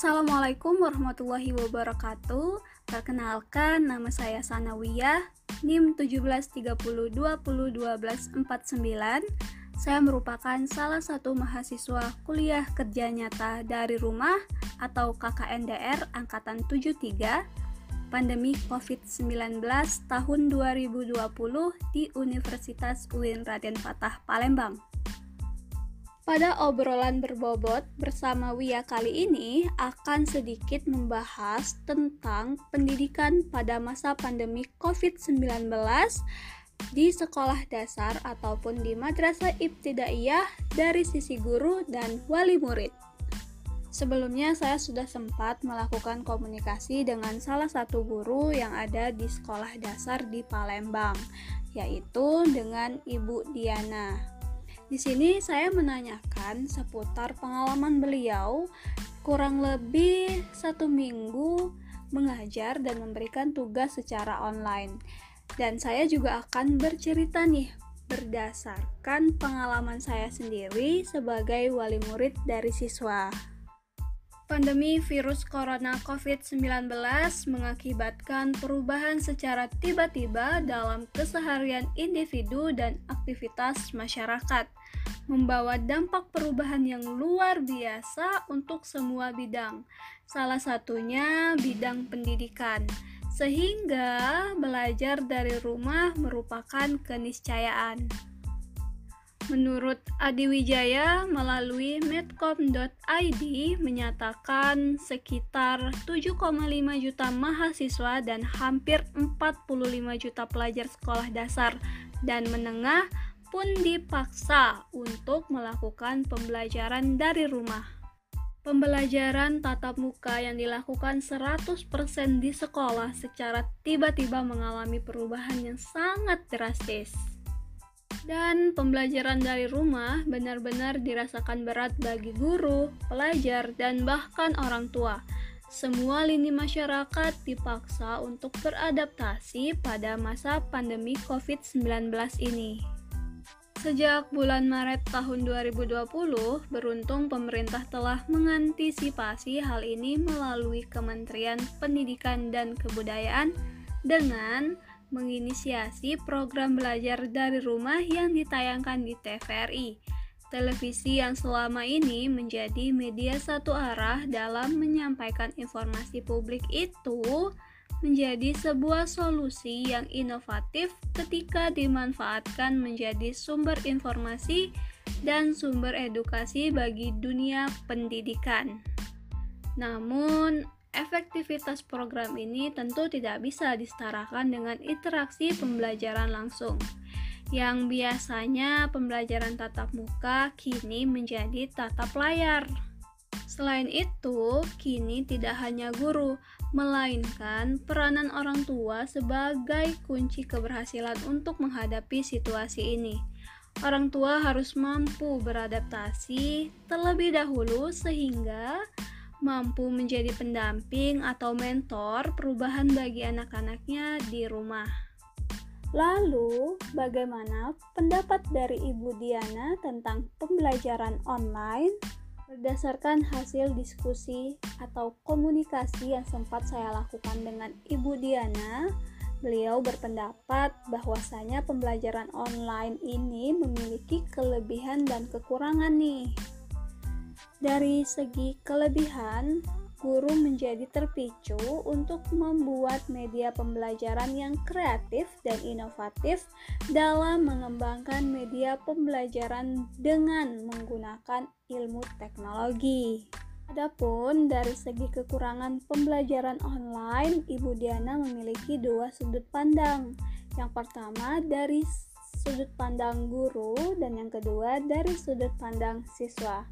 Assalamualaikum warahmatullahi wabarakatuh. Perkenalkan, nama saya Sanawiyah, NIM 1730201249. Saya merupakan salah satu mahasiswa kuliah kerja nyata dari rumah atau KKNDR angkatan 73 pandemi COVID-19 tahun 2020 di Universitas UIN Raden Fatah Palembang. Pada obrolan berbobot bersama Wia kali ini akan sedikit membahas tentang pendidikan pada masa pandemi COVID-19 di sekolah dasar ataupun di madrasah ibtidaiyah dari sisi guru dan wali murid. Sebelumnya saya sudah sempat melakukan komunikasi dengan salah satu guru yang ada di sekolah dasar di Palembang, yaitu dengan Ibu Diana. Di sini saya menanyakan seputar pengalaman beliau kurang lebih satu minggu mengajar dan memberikan tugas secara online. Dan saya juga akan bercerita nih berdasarkan pengalaman saya sendiri sebagai wali murid dari siswa. Pandemi virus corona COVID-19 mengakibatkan perubahan secara tiba-tiba dalam keseharian individu dan aktivitas masyarakat, membawa dampak perubahan yang luar biasa untuk semua bidang, salah satunya bidang pendidikan, sehingga belajar dari rumah merupakan keniscayaan. Menurut Adi Wijaya melalui medcom.id menyatakan sekitar 7,5 juta mahasiswa dan hampir 45 juta pelajar sekolah dasar dan menengah pun dipaksa untuk melakukan pembelajaran dari rumah. Pembelajaran tatap muka yang dilakukan 100% di sekolah secara tiba-tiba mengalami perubahan yang sangat drastis. Dan pembelajaran dari rumah benar-benar dirasakan berat bagi guru, pelajar, dan bahkan orang tua. Semua lini masyarakat dipaksa untuk beradaptasi pada masa pandemi COVID-19 ini. Sejak bulan Maret tahun 2020, beruntung pemerintah telah mengantisipasi hal ini melalui Kementerian Pendidikan dan Kebudayaan dengan menginisiasi program belajar dari rumah yang ditayangkan di TVRI. Televisi yang selama ini menjadi media satu arah dalam menyampaikan informasi publik itu menjadi sebuah solusi yang inovatif ketika dimanfaatkan menjadi sumber informasi dan sumber edukasi bagi dunia pendidikan. Namun, Efektivitas program ini tentu tidak bisa disetarakan dengan interaksi pembelajaran langsung, yang biasanya pembelajaran tatap muka kini menjadi tatap layar. Selain itu, kini tidak hanya guru, melainkan peranan orang tua sebagai kunci keberhasilan untuk menghadapi situasi ini. Orang tua harus mampu beradaptasi terlebih dahulu sehingga mampu menjadi pendamping atau mentor perubahan bagi anak-anaknya di rumah. Lalu, bagaimana pendapat dari Ibu Diana tentang pembelajaran online? Berdasarkan hasil diskusi atau komunikasi yang sempat saya lakukan dengan Ibu Diana, beliau berpendapat bahwasanya pembelajaran online ini memiliki kelebihan dan kekurangan nih. Dari segi kelebihan, guru menjadi terpicu untuk membuat media pembelajaran yang kreatif dan inovatif dalam mengembangkan media pembelajaran dengan menggunakan ilmu teknologi. Adapun dari segi kekurangan pembelajaran online, Ibu Diana memiliki dua sudut pandang. Yang pertama dari sudut pandang guru dan yang kedua dari sudut pandang siswa.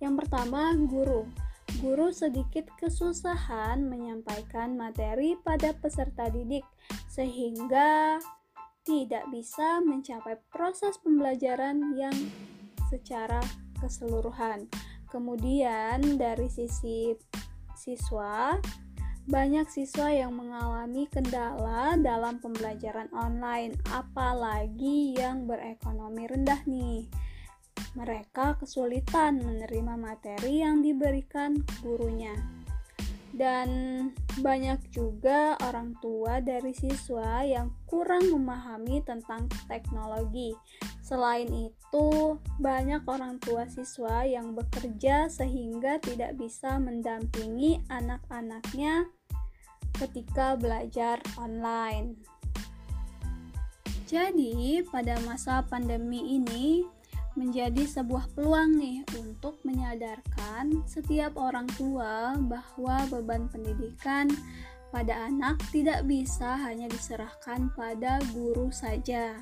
Yang pertama, guru. Guru sedikit kesusahan menyampaikan materi pada peserta didik sehingga tidak bisa mencapai proses pembelajaran yang secara keseluruhan. Kemudian dari sisi siswa, banyak siswa yang mengalami kendala dalam pembelajaran online, apalagi yang berekonomi rendah nih mereka kesulitan menerima materi yang diberikan gurunya. dan banyak juga orang tua dari siswa yang kurang memahami tentang teknologi. Selain itu, banyak orang tua siswa yang bekerja sehingga tidak bisa mendampingi anak-anaknya ketika belajar online. Jadi, pada masa pandemi ini, menjadi sebuah peluang nih untuk menyadarkan setiap orang tua bahwa beban pendidikan pada anak tidak bisa hanya diserahkan pada guru saja.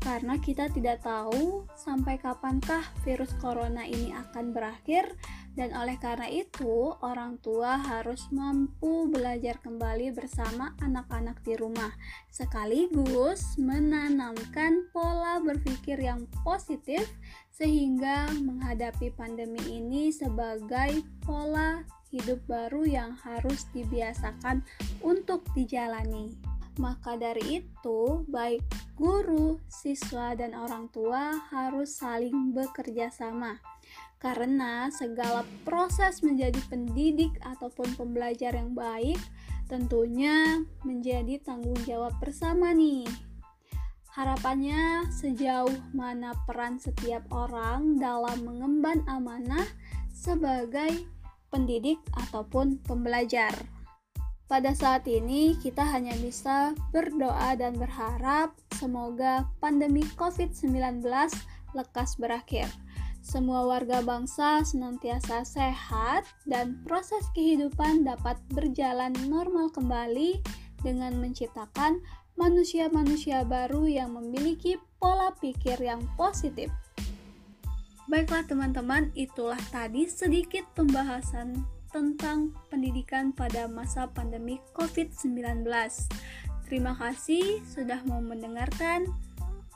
Karena kita tidak tahu sampai kapankah virus corona ini akan berakhir dan oleh karena itu, orang tua harus mampu belajar kembali bersama anak-anak di rumah, sekaligus menanamkan pola berpikir yang positif sehingga menghadapi pandemi ini sebagai pola hidup baru yang harus dibiasakan untuk dijalani. Maka dari itu, baik guru, siswa, dan orang tua harus saling bekerja sama karena segala proses menjadi pendidik ataupun pembelajar yang baik tentunya menjadi tanggung jawab bersama nih. Harapannya sejauh mana peran setiap orang dalam mengemban amanah sebagai pendidik ataupun pembelajar. Pada saat ini kita hanya bisa berdoa dan berharap semoga pandemi COVID-19 lekas berakhir semua warga bangsa senantiasa sehat dan proses kehidupan dapat berjalan normal kembali dengan menciptakan manusia-manusia baru yang memiliki pola pikir yang positif. Baiklah teman-teman, itulah tadi sedikit pembahasan tentang pendidikan pada masa pandemi COVID-19. Terima kasih sudah mau mendengarkan.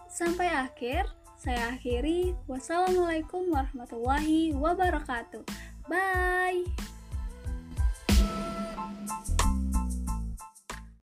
Sampai akhir. Saya akhiri. Wassalamualaikum warahmatullahi wabarakatuh. Bye.